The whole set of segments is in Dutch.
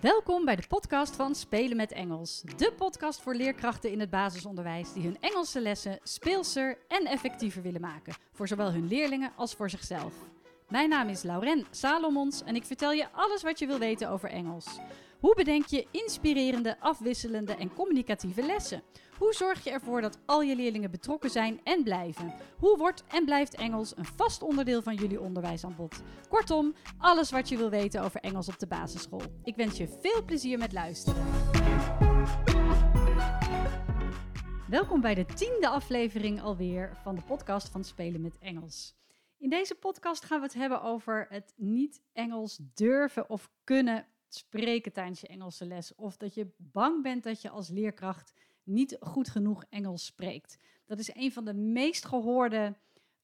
Welkom bij de podcast van Spelen met Engels. De podcast voor leerkrachten in het basisonderwijs die hun Engelse lessen speelser en effectiever willen maken. Voor zowel hun leerlingen als voor zichzelf. Mijn naam is Lauren Salomons en ik vertel je alles wat je wil weten over Engels. Hoe bedenk je inspirerende, afwisselende en communicatieve lessen? Hoe zorg je ervoor dat al je leerlingen betrokken zijn en blijven? Hoe wordt en blijft Engels een vast onderdeel van jullie onderwijsaanbod? Kortom, alles wat je wil weten over Engels op de basisschool. Ik wens je veel plezier met luisteren. Welkom bij de tiende aflevering alweer van de podcast van Spelen met Engels. In deze podcast gaan we het hebben over het niet Engels durven of kunnen spreken tijdens je Engelse les. Of dat je bang bent dat je als leerkracht niet goed genoeg Engels spreekt. Dat is een van de meest gehoorde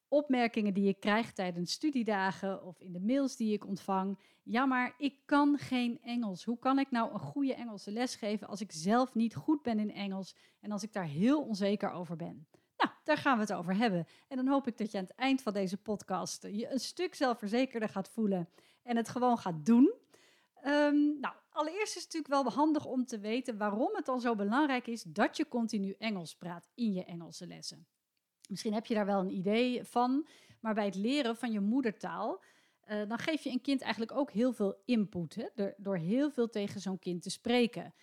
opmerkingen die ik krijg tijdens studiedagen of in de mails die ik ontvang. Ja, maar ik kan geen Engels. Hoe kan ik nou een goede Engelse les geven als ik zelf niet goed ben in Engels en als ik daar heel onzeker over ben? Nou, daar gaan we het over hebben. En dan hoop ik dat je aan het eind van deze podcast je een stuk zelfverzekerder gaat voelen en het gewoon gaat doen. Um, nou, allereerst is het natuurlijk wel handig om te weten waarom het dan zo belangrijk is dat je continu Engels praat in je Engelse lessen. Misschien heb je daar wel een idee van, maar bij het leren van je moedertaal, uh, dan geef je een kind eigenlijk ook heel veel input hè, door heel veel tegen zo'n kind te spreken.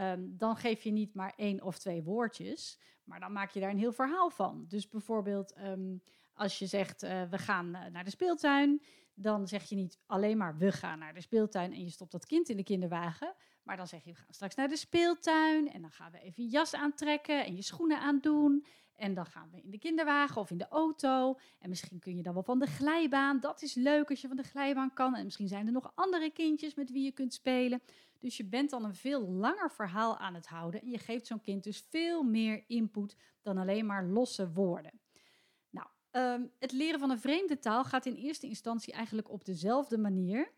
Um, dan geef je niet maar één of twee woordjes, maar dan maak je daar een heel verhaal van. Dus bijvoorbeeld um, als je zegt uh, we gaan uh, naar de speeltuin, dan zeg je niet alleen maar we gaan naar de speeltuin en je stopt dat kind in de kinderwagen. Maar dan zeg je we gaan straks naar de speeltuin en dan gaan we even je jas aantrekken en je schoenen aandoen. En dan gaan we in de kinderwagen of in de auto. En misschien kun je dan wel van de glijbaan. Dat is leuk als je van de glijbaan kan. En misschien zijn er nog andere kindjes met wie je kunt spelen. Dus je bent dan een veel langer verhaal aan het houden. En je geeft zo'n kind dus veel meer input dan alleen maar losse woorden. Um, het leren van een vreemde taal gaat in eerste instantie eigenlijk op dezelfde manier.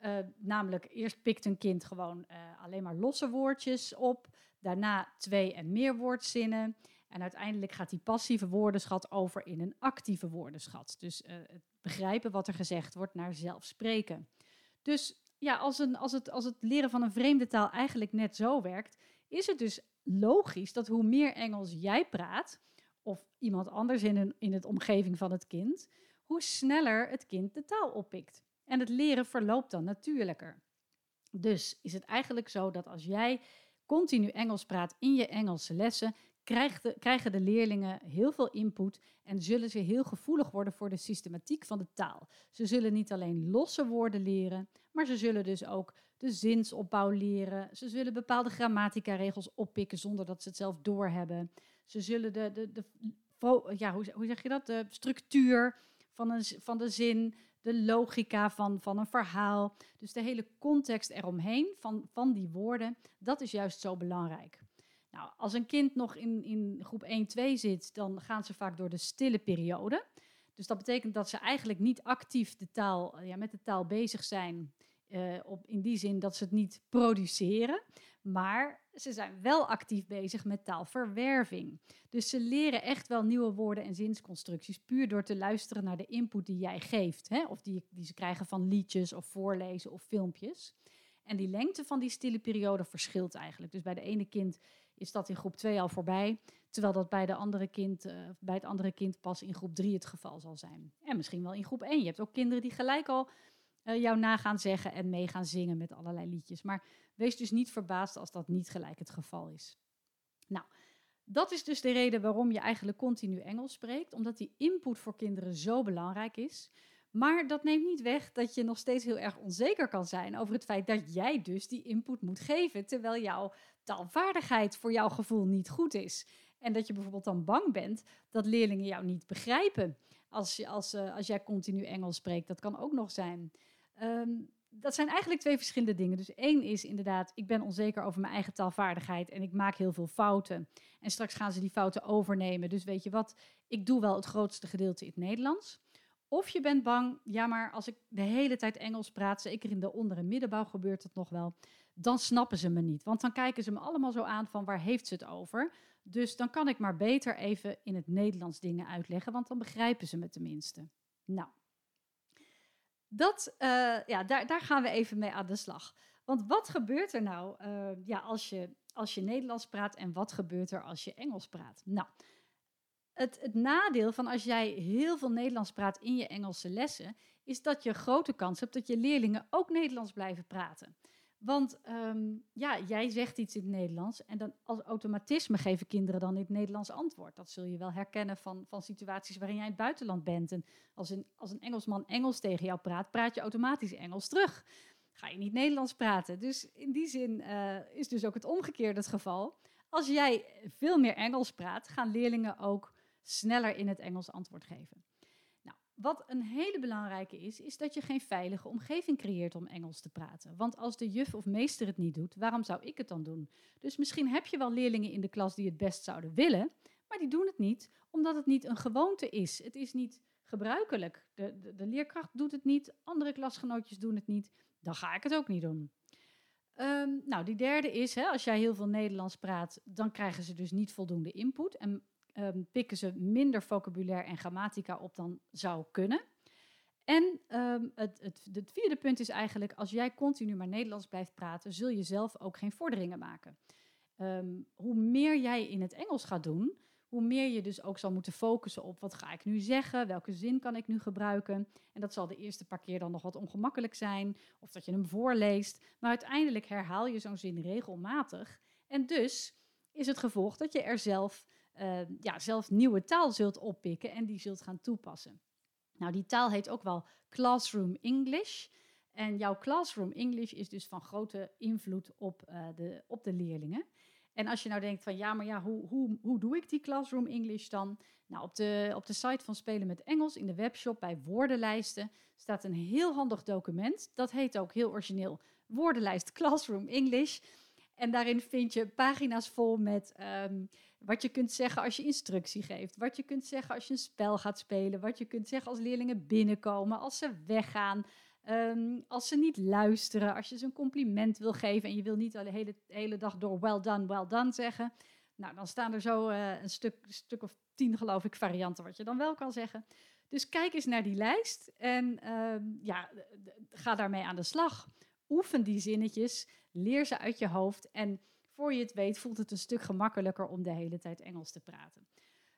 Uh, namelijk, eerst pikt een kind gewoon uh, alleen maar losse woordjes op. Daarna twee en meer woordzinnen. En uiteindelijk gaat die passieve woordenschat over in een actieve woordenschat. Dus uh, het begrijpen wat er gezegd wordt naar zelf spreken. Dus ja, als, een, als, het, als het leren van een vreemde taal eigenlijk net zo werkt, is het dus logisch dat hoe meer Engels jij praat, of iemand anders in, een, in het omgeving van het kind, hoe sneller het kind de taal oppikt. En het leren verloopt dan natuurlijker. Dus is het eigenlijk zo dat als jij continu Engels praat in je Engelse lessen, krijgen de leerlingen heel veel input en zullen ze heel gevoelig worden voor de systematiek van de taal. Ze zullen niet alleen losse woorden leren, maar ze zullen dus ook de zinsopbouw leren. Ze zullen bepaalde grammatica-regels oppikken zonder dat ze het zelf doorhebben. Ze zullen de, de, ja, hoe zeg je dat? De structuur van, een, van de zin, de logica van, van een verhaal. Dus de hele context eromheen van, van die woorden, dat is juist zo belangrijk. Nou, als een kind nog in, in groep 1, 2 zit, dan gaan ze vaak door de stille periode. Dus dat betekent dat ze eigenlijk niet actief de taal, ja, met de taal bezig zijn. Uh, op, in die zin dat ze het niet produceren. Maar ze zijn wel actief bezig met taalverwerving. Dus ze leren echt wel nieuwe woorden en zinsconstructies puur door te luisteren naar de input die jij geeft. Hè? Of die, die ze krijgen van liedjes of voorlezen of filmpjes. En die lengte van die stille periode verschilt eigenlijk. Dus bij de ene kind is dat in groep 2 al voorbij. Terwijl dat bij, de andere kind, uh, bij het andere kind pas in groep 3 het geval zal zijn. En misschien wel in groep 1. Je hebt ook kinderen die gelijk al uh, jou na gaan zeggen en mee gaan zingen met allerlei liedjes. Maar wees dus niet verbaasd als dat niet gelijk het geval is. Nou, dat is dus de reden waarom je eigenlijk continu Engels spreekt, omdat die input voor kinderen zo belangrijk is. Maar dat neemt niet weg dat je nog steeds heel erg onzeker kan zijn over het feit dat jij dus die input moet geven, terwijl jouw taalvaardigheid voor jouw gevoel niet goed is. En dat je bijvoorbeeld dan bang bent dat leerlingen jou niet begrijpen als, je, als, uh, als jij continu Engels spreekt. Dat kan ook nog zijn. Um, dat zijn eigenlijk twee verschillende dingen. Dus één is inderdaad, ik ben onzeker over mijn eigen taalvaardigheid en ik maak heel veel fouten. En straks gaan ze die fouten overnemen. Dus weet je wat, ik doe wel het grootste gedeelte in het Nederlands. Of je bent bang, ja, maar als ik de hele tijd Engels praat, zeker in de onder- en middenbouw gebeurt dat nog wel, dan snappen ze me niet. Want dan kijken ze me allemaal zo aan van waar heeft ze het over. Dus dan kan ik maar beter even in het Nederlands dingen uitleggen, want dan begrijpen ze me tenminste. Nou, dat, uh, ja, daar, daar gaan we even mee aan de slag. Want wat gebeurt er nou uh, ja, als, je, als je Nederlands praat en wat gebeurt er als je Engels praat? Nou, het, het nadeel van als jij heel veel Nederlands praat in je Engelse lessen, is dat je grote kans hebt dat je leerlingen ook Nederlands blijven praten. Want um, ja, jij zegt iets in het Nederlands en dan als automatisme geven kinderen dan in het Nederlands antwoord. Dat zul je wel herkennen van, van situaties waarin jij in het buitenland bent. En als een, als een Engelsman Engels tegen jou praat, praat je automatisch Engels terug. Ga je niet Nederlands praten. Dus in die zin uh, is dus ook het omgekeerde het geval. Als jij veel meer Engels praat, gaan leerlingen ook sneller in het Engels antwoord geven. Wat een hele belangrijke is, is dat je geen veilige omgeving creëert om Engels te praten. Want als de juf of meester het niet doet, waarom zou ik het dan doen? Dus misschien heb je wel leerlingen in de klas die het best zouden willen, maar die doen het niet omdat het niet een gewoonte is. Het is niet gebruikelijk. De, de, leerkracht doet het niet, andere klasgenootjes doen het niet. Dan ga ik het ook niet doen. Ehm, nou, die derde is, hè, als jij heel veel Nederlands praat, dan krijgen ze dus niet voldoende input. En um, pikken ze minder vocabulaire en grammatica op dan zou kunnen. En um, het, het, het, vierde punt is eigenlijk, als jij continu maar Nederlands blijft praten, zul je zelf ook geen vorderingen maken. Um, hoe meer jij in het Engels gaat doen, hoe meer je dus ook zal moeten focussen op wat ga ik nu zeggen, welke zin kan ik nu gebruiken. En dat zal de eerste paar keer dan nog wat ongemakkelijk zijn, of dat je hem voorleest. Maar uiteindelijk herhaal je zo'n zin regelmatig. En dus is het gevolg dat je er zelf uh, ja, zelf nieuwe taal zult oppikken en die zult gaan toepassen. Nou, die taal heet ook wel Classroom English. En jouw Classroom English is dus van grote invloed op, uh, de, op de leerlingen. En als je nou denkt van ja, maar ja, hoe, hoe, hoe doe ik die Classroom English dan? Nou, op de, op de site van Spelen met Engels, in de webshop bij woordenlijsten, staat een heel handig document. Dat heet ook heel origineel Woordenlijst Classroom English. En daarin vind je pagina's vol met um, wat je kunt zeggen als je instructie geeft. Wat je kunt zeggen als je een spel gaat spelen. Wat je kunt zeggen als leerlingen binnenkomen, als ze weggaan. Um, als ze niet luisteren, als je ze een compliment wil geven en je wil niet de hele, hele dag door well done, well done zeggen. Nou, dan staan er zo uh, een stuk, stuk of tien, geloof ik, varianten wat je dan wel kan zeggen. Dus kijk eens naar die lijst en uh, ja, ga daarmee aan de slag. Oefen die zinnetjes, leer ze uit je hoofd en voor je het weet voelt het een stuk gemakkelijker om de hele tijd Engels te praten.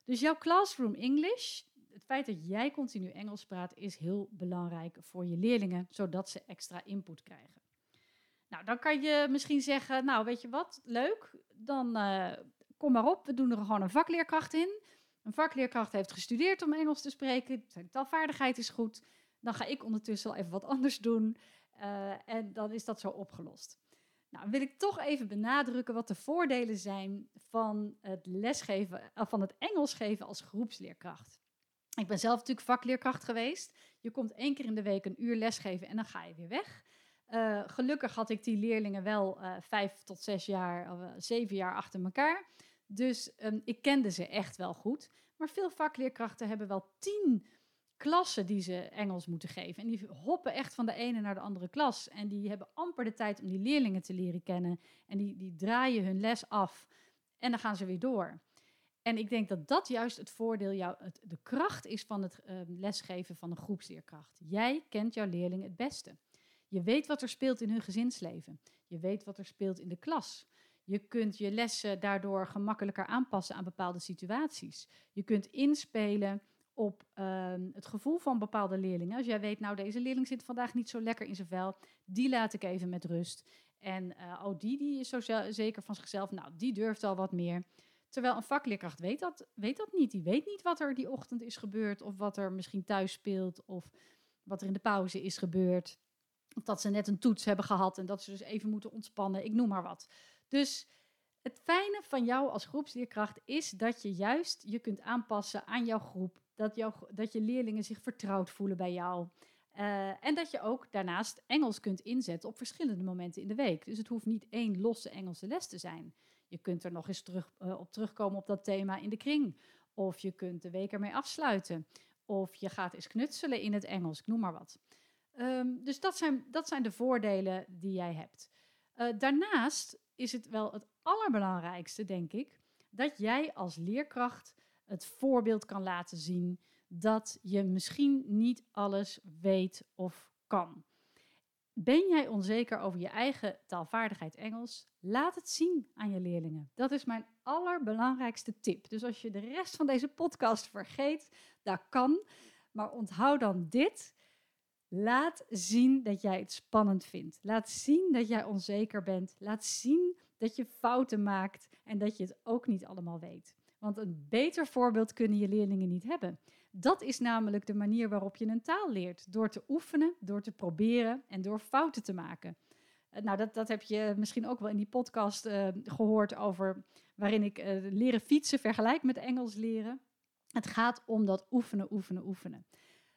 Dus jouw classroom English, het feit dat jij continu Engels praat, is heel belangrijk voor je leerlingen, zodat ze extra input krijgen. Nou, dan kan je misschien zeggen, nou weet je wat, leuk, dan uh, kom maar op, we doen er gewoon een vakleerkracht in. Een vakleerkracht heeft gestudeerd om Engels te spreken, zijn taalvaardigheid is goed. Dan ga ik ondertussen even wat anders doen uh, en dan is dat zo opgelost. Nou, wil ik toch even benadrukken wat de voordelen zijn van het lesgeven, eh, van het Engels geven als groepsleerkracht. Ik ben zelf natuurlijk vakleerkracht geweest. Je komt één keer in de week een uur lesgeven en dan ga je weer weg. Uh, gelukkig had ik die leerlingen wel uh, vijf tot zes jaar, zeven jaar achter elkaar. Dus um, ik kende ze echt wel goed. Maar veel vakleerkrachten hebben wel tien klassen die ze Engels moeten geven. En die hoppen echt van de ene naar de andere klas. En die hebben amper de tijd om die leerlingen te leren kennen. En die, die draaien hun les af. En dan gaan ze weer door. En ik denk dat dat juist het voordeel, jou, het, de kracht is van het uh, lesgeven van een groepsleerkracht. Jij kent jouw leerling het beste. Je weet wat er speelt in hun gezinsleven. Je weet wat er speelt in de klas. Je kunt je lessen daardoor gemakkelijker aanpassen aan bepaalde situaties. Je kunt inspelen op um, het gevoel van bepaalde leerlingen. Als jij weet, nou deze leerling zit vandaag niet zo lekker in zijn vel, die laat ik even met rust. En uh, oh, die, die is zo zeker van zichzelf, nou die durft al wat meer. Terwijl een vakleerkracht weet dat, weet dat niet. Die weet niet wat er die ochtend is gebeurd, of wat er misschien thuis speelt, of wat er in de pauze is gebeurd. Of dat ze net een toets hebben gehad en dat ze dus even moeten ontspannen, ik noem maar wat. Dus het fijne van jou als groepsleerkracht is dat je juist je kunt aanpassen aan jouw groep, dat, dat je leerlingen zich vertrouwd voelen bij jou. Uh, en dat je ook daarnaast Engels kunt inzetten op verschillende momenten in de week. Dus het hoeft niet één losse Engelse les te zijn. Je kunt er nog eens terug, uh, op terugkomen op dat thema in de kring. Of je kunt de week ermee afsluiten. Of je gaat eens knutselen in het Engels, ik noem maar wat. Um, dus dat zijn, dat zijn de voordelen die jij hebt. Uh, daarnaast is het wel het allerbelangrijkste, denk ik, dat jij als leerkracht het voorbeeld kan laten zien dat je misschien niet alles weet of kan. Ben jij onzeker over je eigen taalvaardigheid Engels? Laat het zien aan je leerlingen. Dat is mijn allerbelangrijkste tip. Dus als je de rest van deze podcast vergeet, dat kan. Maar onthoud dan dit. Laat zien dat jij het spannend vindt. Laat zien dat jij onzeker bent. Laat zien dat je fouten maakt en dat je het ook niet allemaal weet. Want een beter voorbeeld kunnen je leerlingen niet hebben. Dat is namelijk de manier waarop je een taal leert. Door te oefenen, door te proberen en door fouten te maken. Eh, nou, dat, dat heb je misschien ook wel in die podcast uh, gehoord over waarin ik uh, leren fietsen vergelijk met Engels leren. Het gaat om dat oefenen, oefenen, oefenen.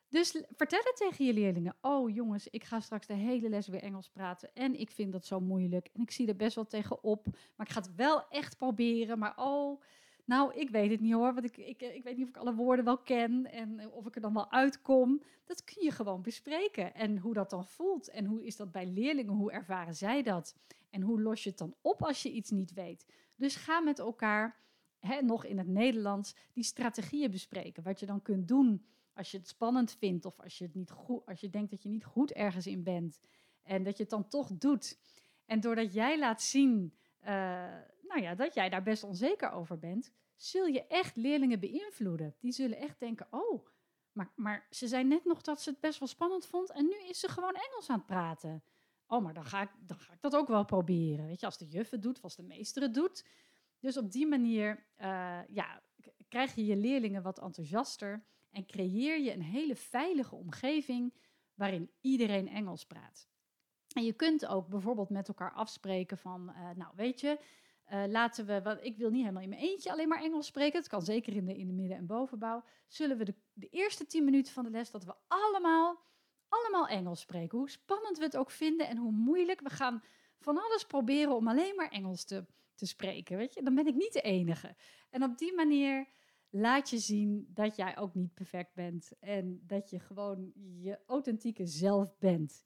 Dus vertel het tegen je leerlingen. Oh jongens, ik ga straks de hele les weer Engels praten. En ik vind dat zo moeilijk. En ik zie er best wel tegen op. Maar ik ga het wel echt proberen. Maar oh, nou, ik weet het niet hoor. Want ik, ik, ik weet niet of ik alle woorden wel ken. En of ik er dan wel uitkom. Dat kun je gewoon bespreken. En hoe dat dan voelt. En hoe is dat bij leerlingen? Hoe ervaren zij dat? En hoe los je het dan op als je iets niet weet? Dus ga met elkaar, hè, nog in het Nederlands, die strategieën bespreken. Wat je dan kunt doen als je het spannend vindt of als je, het niet goed, als je denkt dat je niet goed ergens in bent en dat je het dan toch doet. En doordat jij laat zien uh, nou ja, dat jij daar best onzeker over bent, zul je echt leerlingen beïnvloeden. Die zullen echt denken, oh, maar, maar ze zei net nog dat ze het best wel spannend vond en nu is ze gewoon Engels aan het praten. Oh, maar dan ga ik, dan ga ik dat ook wel proberen. Weet je, als de juf het doet als de meester het doet. Dus op die manier uh, ja, krijg je je leerlingen wat enthousiaster en creëer je een hele veilige omgeving waarin iedereen Engels praat. En je kunt ook bijvoorbeeld met elkaar afspreken van, uh, nou weet je, uh, laten we, want ik wil niet helemaal in mijn eentje alleen maar Engels spreken, het kan zeker in de, in de midden- en bovenbouw, zullen we de, de eerste tien minuten van de les dat we allemaal, allemaal Engels spreken. Hoe spannend we het ook vinden en hoe moeilijk, we gaan van alles proberen om alleen maar Engels te, te spreken, weet je. Dan ben ik niet de enige. En op die manier laat je zien dat jij ook niet perfect bent en dat je gewoon je authentieke zelf bent.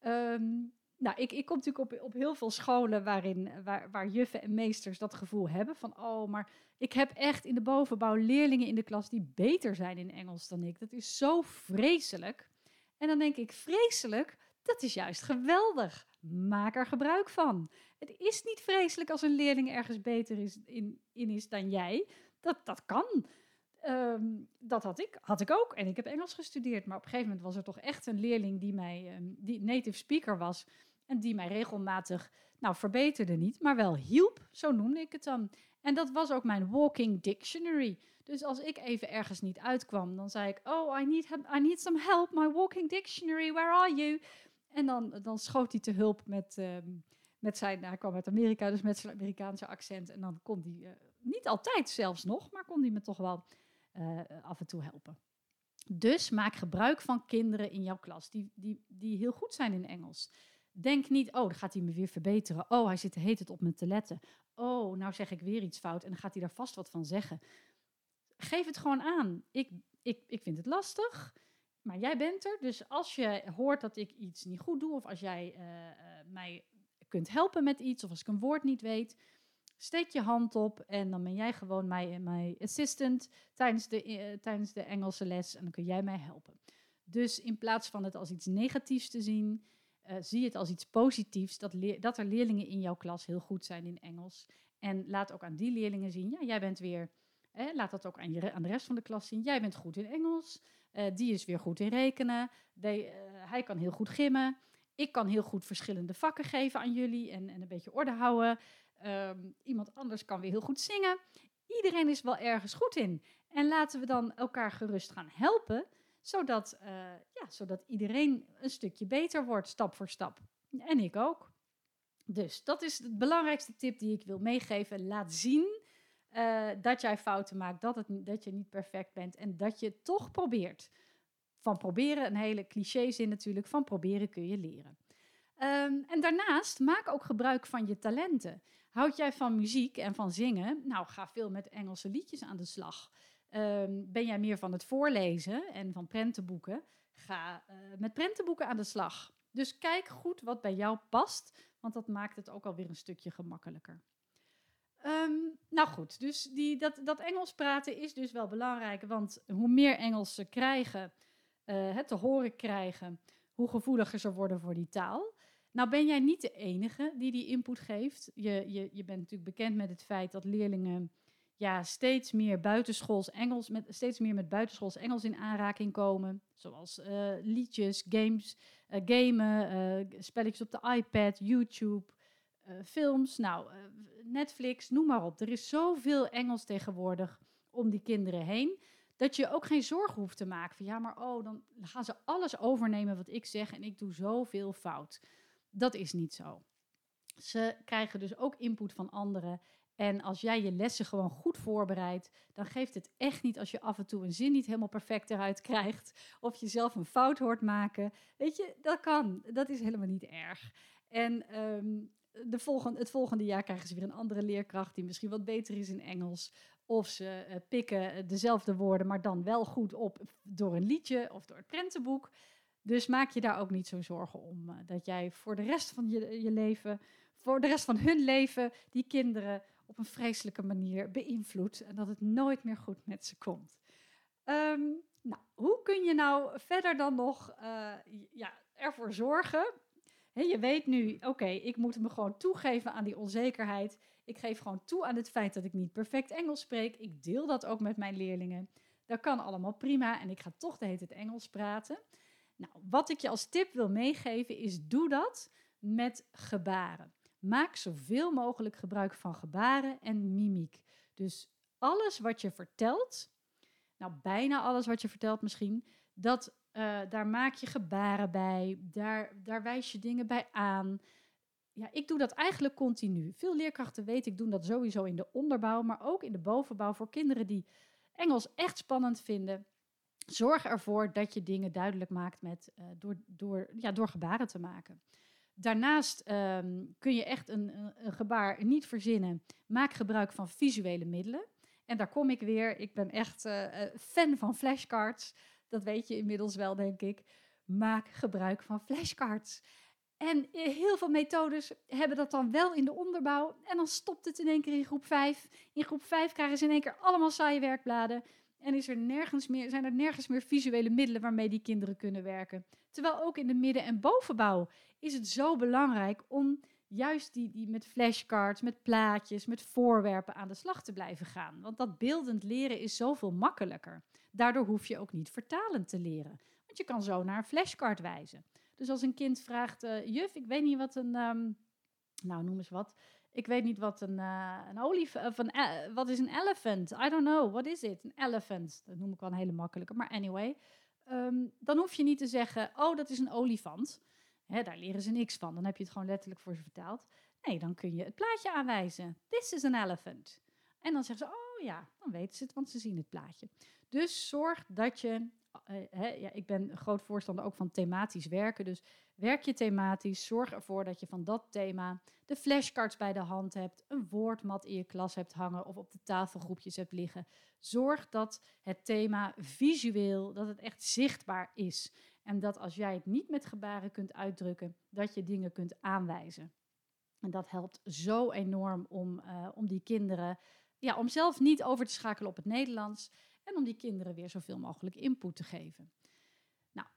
Um, nou, ik, ik kom natuurlijk op, op heel veel scholen waarin, waar, waar juffen en meesters dat gevoel hebben van, oh, maar ik heb echt in de bovenbouw leerlingen in de klas die beter zijn in Engels dan ik. Dat is zo vreselijk. En dan denk ik, vreselijk, dat is juist geweldig. Maak er gebruik van. Het is niet vreselijk als een leerling ergens beter is, in, in is dan jij. Dat, dat kan. Um, dat had ik, had ik ook. En ik heb Engels gestudeerd. Maar op een gegeven moment was er toch echt een leerling die mij, um, die native speaker was. En die mij regelmatig, nou verbeterde niet, maar wel hielp. Zo noemde ik het dan. En dat was ook mijn walking dictionary. Dus als ik even ergens niet uitkwam, dan zei ik: Oh, I need, I need some help. My walking dictionary, where are you? En dan, dan schoot hij te hulp met, um, met zijn, hij kwam uit Amerika, dus met zijn Amerikaanse accent. En dan kon hij, uh, niet altijd zelfs nog, maar kon hij me toch wel uh, af en toe helpen. Dus maak gebruik van kinderen in jouw klas die, die, die heel goed zijn in Engels. Denk niet, oh, dan gaat hij me weer verbeteren. Oh, hij zit heet het op me te letten. Oh, nou zeg ik weer iets fout en dan gaat hij daar vast wat van zeggen. Geef het gewoon aan. Ik, ik, ik vind het lastig, maar jij bent er. Dus als je hoort dat ik iets niet goed doe, of als jij uh, uh, mij kunt helpen met iets, of als ik een woord niet weet, steek je hand op en dan ben jij gewoon mijn, mijn assistant tijdens de, uh, tijdens de Engelse les en dan kun jij mij helpen. Dus in plaats van het als iets negatiefs te zien, uh, zie het als iets positiefs dat, dat er leerlingen in jouw klas heel goed zijn in Engels. En laat ook aan die leerlingen zien, ja, jij bent weer, hè, laat dat ook aan, aan de rest van de klas zien, jij bent goed in Engels, uh, die is weer goed in rekenen, de, uh, hij kan heel goed gimmen, ik kan heel goed verschillende vakken geven aan jullie en, en een beetje orde houden. Um, iemand anders kan weer heel goed zingen. Iedereen is wel ergens goed in. En laten we dan elkaar gerust gaan helpen, zodat, uh, ja, zodat iedereen een stukje beter wordt, stap voor stap. En ik ook. Dus dat is de belangrijkste tip die ik wil meegeven. Laat zien uh, dat jij fouten maakt, dat, het, dat je niet perfect bent en dat je toch probeert. Van proberen, een hele cliché zin natuurlijk, van proberen kun je leren. Um, en daarnaast maak ook gebruik van je talenten. Houd jij van muziek en van zingen? Nou, ga veel met Engelse liedjes aan de slag. Um, ben jij meer van het voorlezen en van prentenboeken? Ga uh, met prentenboeken aan de slag. Dus kijk goed wat bij jou past, want dat maakt het ook alweer een stukje gemakkelijker. Um, nou goed, dus die, dat, dat Engels praten is dus wel belangrijk, want hoe meer Engels ze krijgen, het te horen krijgen, hoe gevoeliger ze worden voor die taal. Nou ben jij niet de enige die die input geeft. Je, je, je bent natuurlijk bekend met het feit dat leerlingen ja, steeds meer buitenschools Engels, met, steeds meer met buitenschools Engels in aanraking komen. Zoals uh, liedjes, games, uh, gamen, uh, spelletjes op de iPad, YouTube, films, nou, Netflix, noem maar op. Er is zoveel Engels tegenwoordig om die kinderen heen. Dat je ook geen zorgen hoeft te maken van ja, maar oh, dan gaan ze alles overnemen wat ik zeg en ik doe zoveel fout. Dat is niet zo. Ze krijgen dus ook input van anderen. En als jij je lessen gewoon goed voorbereidt, dan geeft het echt niet als je af en toe een zin niet helemaal perfect eruit krijgt. Of je zelf een fout hoort maken. Weet je, dat kan. Dat is helemaal niet erg. En um, de volgende, het volgende jaar krijgen ze weer een andere leerkracht die misschien wat beter is in Engels. Of ze uh, pikken dezelfde woorden, maar dan wel goed op door een liedje of door het prentenboek. Dus maak je daar ook niet zo zorgen om. Uh, dat jij voor de rest van je, je leven, voor de rest van hun leven, die kinderen op een vreselijke manier beïnvloedt. En dat het nooit meer goed met ze komt. Um, nou, hoe kun je nou verder dan nog uh, ja, ervoor zorgen je weet nu, oké, ik moet me gewoon toegeven aan die onzekerheid. Ik geef gewoon toe aan het feit dat ik niet perfect Engels spreek. Ik deel dat ook met mijn leerlingen. Dat kan allemaal prima en ik ga toch de hele tijd Engels praten. Nou, wat ik je als tip wil meegeven is: doe dat met gebaren. Maak zoveel mogelijk gebruik van gebaren en mimiek. Dus alles wat je vertelt, nou bijna alles wat je vertelt misschien, dat uh, daar maak je gebaren bij, daar, daar wijs je dingen bij aan. Ja, ik doe dat eigenlijk continu. Veel leerkrachten weten, ik doe dat sowieso in de onderbouw, maar ook in de bovenbouw voor kinderen die Engels echt spannend vinden. Zorg ervoor dat je dingen duidelijk maakt met, uh, door, door, ja, door gebaren te maken. Daarnaast um, kun je echt een, een, gebaar niet verzinnen. Maak gebruik van visuele middelen. En daar kom ik weer. Ik ben echt uh, fan van flashcards. Dat weet je inmiddels wel, denk ik. Maak gebruik van flashcards. En heel veel methodes hebben dat dan wel in de onderbouw. En dan stopt het in één keer in groep 5. In groep 5 krijgen ze in één keer allemaal saaie werkbladen. En is er nergens meer, zijn er nergens meer visuele middelen waarmee die kinderen kunnen werken. Terwijl ook in de midden- en bovenbouw is het zo belangrijk om juist die, die met flashcards, met plaatjes, met voorwerpen aan de slag te blijven gaan. Want dat beeldend leren is zoveel makkelijker. Daardoor hoef je ook niet vertalend te leren. Want je kan zo naar een flashcard wijzen. Dus als een kind vraagt, uh, juf, ik weet niet wat een, um, nou noem eens wat. Ik weet niet wat een, uh, een olifant, of een, uh, wat is een elephant? I don't know, what is it? Een elephant. Dat noem ik wel een hele makkelijke, maar anyway. Um, dan hoef je niet te zeggen, oh, dat is een olifant. Hè, daar leren ze niks van. Dan heb je het gewoon letterlijk voor ze vertaald. Nee, dan kun je het plaatje aanwijzen. This is an elephant. En dan zeggen ze, oh ja, dan weten ze het, want ze zien het plaatje. Dus zorg dat je, uh, ja, ik ben groot voorstander ook van thematisch werken. Dus werk je thematisch, zorg ervoor dat je van dat thema de flashcards bij de hand hebt, een woordmat in je klas hebt hangen of op de tafelgroepjes hebt liggen. Zorg dat het thema visueel, dat het echt zichtbaar is. En dat als jij het niet met gebaren kunt uitdrukken, dat je dingen kunt aanwijzen. En dat helpt zo enorm om, uh, om die kinderen, ja, om zelf niet over te schakelen op het Nederlands en om die kinderen weer zoveel mogelijk input te geven. Nou,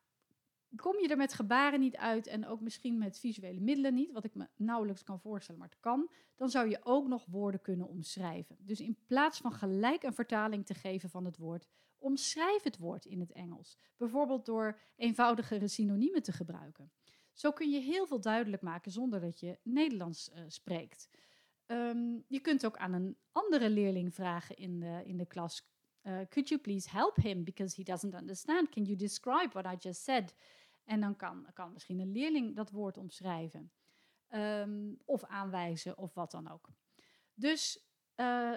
kom je er met gebaren niet uit en ook misschien met visuele middelen niet, wat ik me nauwelijks kan voorstellen, maar het kan, dan zou je ook nog woorden kunnen omschrijven. Dus in plaats van gelijk een vertaling te geven van het woord, omschrijf het woord in het Engels. Bijvoorbeeld door eenvoudigere synoniemen te gebruiken. Zo kun je heel veel duidelijk maken zonder dat je Nederlands uh, spreekt. Um, je kunt ook aan een andere leerling vragen in de, in de klas: uh, Could you please help him because he doesn't understand? Can you describe what I just said? En dan kan, kan misschien een leerling dat woord omschrijven. Um, of aanwijzen of wat dan ook. Dus uh,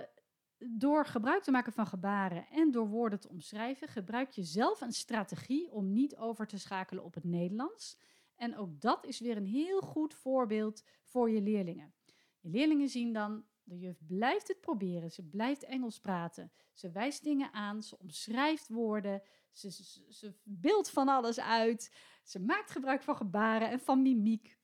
door gebruik te maken van gebaren en door woorden te omschrijven, gebruik je zelf een strategie om niet over te schakelen op het Nederlands. En ook dat is weer een heel goed voorbeeld voor je leerlingen. Je leerlingen zien dan, de juf blijft het proberen, ze blijft Engels praten, ze wijst dingen aan, ze omschrijft woorden, ze, ze, beeldt van alles uit, ze maakt gebruik van gebaren en van mimiek.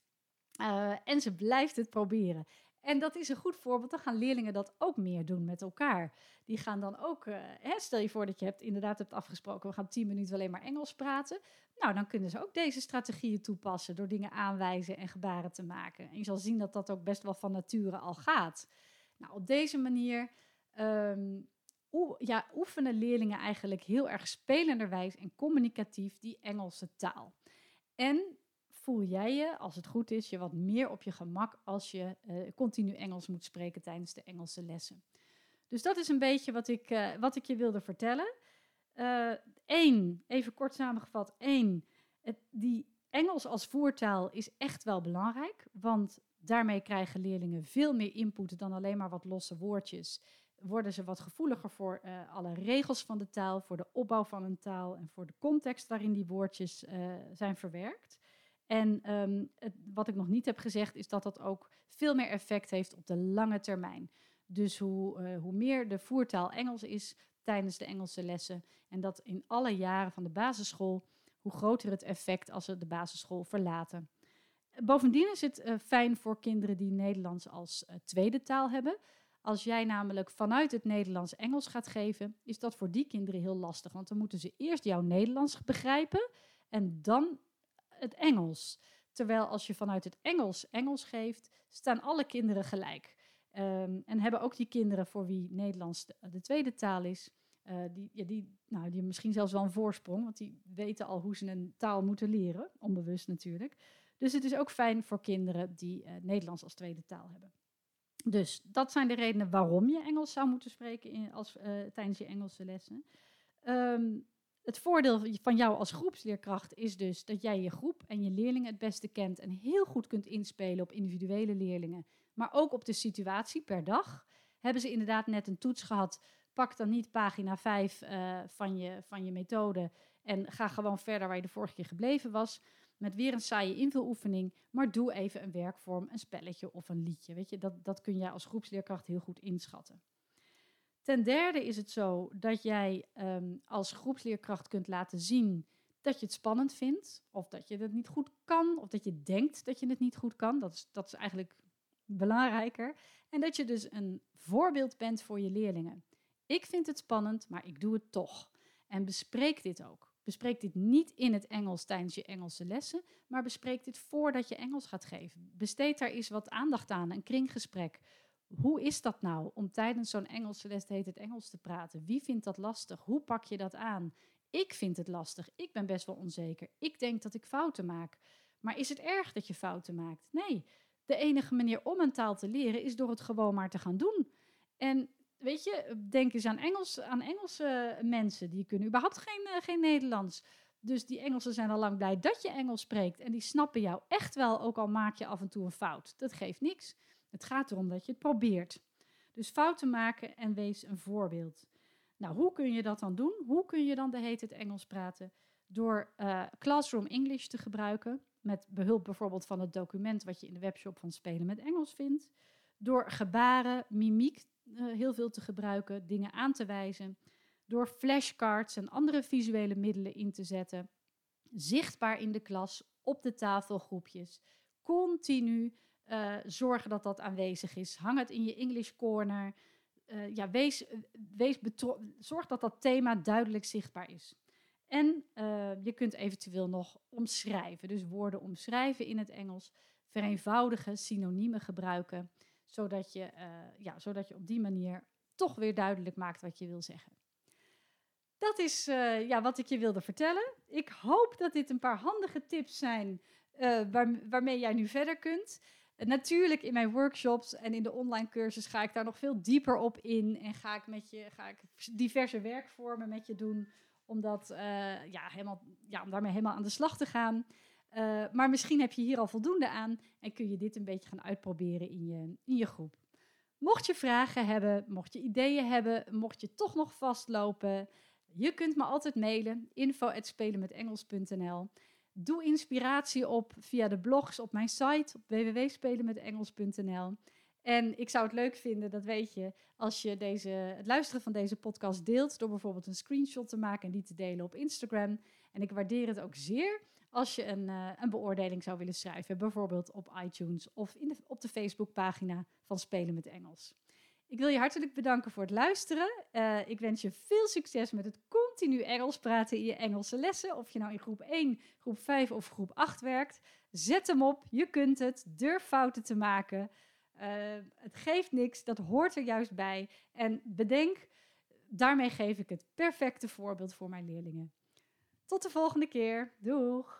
Uh, en ze blijft het proberen. En dat is een goed voorbeeld. Dan gaan leerlingen dat ook meer doen met elkaar. Die gaan dan ook, uh, hè, stel je voor dat je hebt, inderdaad hebt afgesproken, we gaan tien minuten alleen maar Engels praten. Nou, dan kunnen ze ook deze strategieën toepassen door dingen aanwijzen en gebaren te maken. En je zal zien dat dat ook best wel van nature al gaat. Nou, op deze manier ja, oefenen leerlingen eigenlijk heel erg spelenderwijs en communicatief die Engelse taal. En voel jij je, als het goed is, je wat meer op je gemak als je uh, continu Engels moet spreken tijdens de Engelse lessen. Dus dat is een beetje wat ik, uh, wat ik je wilde vertellen. Eén, uh, even kort samengevat. Één, het, die Engels als voertaal is echt wel belangrijk, want daarmee krijgen leerlingen veel meer input dan alleen maar wat losse woordjes. Worden ze wat gevoeliger voor uh, alle regels van de taal, voor de opbouw van een taal en voor de context waarin die woordjes uh, zijn verwerkt. En het, wat ik nog niet heb gezegd, is dat dat ook veel meer effect heeft op de lange termijn. Dus hoe, uh, hoe meer de voertaal Engels is tijdens de Engelse lessen, en dat in alle jaren van de basisschool, hoe groter het effect als ze de basisschool verlaten. Bovendien is het uh, fijn voor kinderen die Nederlands als uh, tweede taal hebben. Als jij namelijk vanuit het Nederlands Engels gaat geven, is dat voor die kinderen heel lastig. Want dan moeten ze eerst jouw Nederlands begrijpen en dan het Engels. Terwijl als je vanuit het Engels Engels geeft, staan alle kinderen gelijk. Um, en hebben ook die kinderen voor wie Nederlands de, de tweede taal is, die, ja, die, nou, die misschien zelfs wel een voorsprong, want die weten al hoe ze een taal moeten leren, onbewust natuurlijk. Dus het is ook fijn voor kinderen die uh, Nederlands als tweede taal hebben. Dus dat zijn de redenen waarom je Engels zou moeten spreken in, als, uh, tijdens je Engelse lessen. Um, het voordeel van jou als groepsleerkracht is dus dat jij je groep en je leerlingen het beste kent en heel goed kunt inspelen op individuele leerlingen, maar ook op de situatie per dag. Hebben ze inderdaad net een toets gehad, pak dan niet pagina 5 uh, eh, van, je, van je methode en ga gewoon verder waar je de vorige keer gebleven was. Met weer een saaie invuloefening, maar doe even een werkvorm, een spelletje of een liedje. Weet je, dat, dat kun je als groepsleerkracht heel goed inschatten. Ten derde is het zo dat jij um, als groepsleerkracht kunt laten zien dat je het spannend vindt, of dat je het niet goed kan, of dat je denkt dat je het niet goed kan. Dat is, dat is eigenlijk belangrijker. En dat je dus een voorbeeld bent voor je leerlingen. Ik vind het spannend, maar ik doe het toch. En bespreek dit ook. Bespreek dit niet in het Engels tijdens je Engelse lessen, maar bespreek dit voordat je Engels gaat geven. Besteed daar eens wat aandacht aan, een kringgesprek hoe is dat nou om tijdens zo'n Engelse les het Engels te praten? Wie vindt dat lastig? Hoe pak je dat aan? Ik vind het lastig. Ik ben best wel onzeker. Ik denk dat ik fouten maak. Maar is het erg dat je fouten maakt? Nee. De enige manier om een taal te leren is door het gewoon maar te gaan doen. En weet je, denk eens aan, Engels, aan Engelse mensen. Die kunnen überhaupt geen, uh, geen Nederlands. Dus die Engelsen zijn al lang blij dat je Engels spreekt. En die snappen jou echt wel, ook al maak je af en toe een fout. Dat geeft niks. Het gaat erom dat je het probeert. Dus fouten maken en wees een voorbeeld. Nou, hoe kun je dat dan doen? Hoe kun je dan de heet het Engels praten? Door uh, Classroom English te gebruiken, met behulp bijvoorbeeld van het document wat je in de webshop van Spelen met Engels vindt. Door gebaren, mimiek uh, heel veel te gebruiken, dingen aan te wijzen. Door flashcards en andere visuele middelen in te zetten. Zichtbaar in de klas, op de tafelgroepjes. Continu uh, zorgen dat dat aanwezig is. Hang het in je English corner. Uh, ja, wees, wees zorg dat dat thema duidelijk zichtbaar is. En je kunt eventueel nog omschrijven. Dus woorden omschrijven in het Engels. Vereenvoudige synoniemen gebruiken. Zodat je, ja, zodat je op die manier toch weer duidelijk maakt wat je wil zeggen. Dat is ja, wat ik je wilde vertellen. Ik hoop dat dit een paar handige tips zijn waar, waarmee jij nu verder kunt. Natuurlijk in mijn workshops en in de online cursus ga ik daar nog veel dieper op in. En ga ik, met je, ga ik diverse werkvormen met je doen. Om, dat, ja, helemaal, ja, om daarmee helemaal aan de slag te gaan. Uh, maar misschien heb je hier al voldoende aan. En kun je dit een beetje gaan uitproberen in je, in je groep. Mocht je vragen hebben, mocht je ideeën hebben, mocht je toch nog vastlopen. Je kunt me altijd mailen. info.spelenmetengels.nl Doe inspiratie op via de blogs op mijn site op www.spelenmetengels.nl. En ik zou het leuk vinden, dat weet je, als je deze, het luisteren van deze podcast deelt door bijvoorbeeld een screenshot te maken en die te delen op Instagram. En ik waardeer het ook zeer als je een, uh, een beoordeling zou willen schrijven, bijvoorbeeld op iTunes of in de, op de Facebookpagina van Spelen met Engels. Ik wil je hartelijk bedanken voor het luisteren. Uh, ik wens je veel succes met het continu Engels praten in je Engelse lessen. Of je nou in groep 1, groep 5 of groep 8 werkt. Zet hem op, je kunt het. Durf fouten te maken. Uh, het geeft niks, dat hoort er juist bij. En bedenk, daarmee geef ik het perfecte voorbeeld voor mijn leerlingen. Tot de volgende keer. Doeg!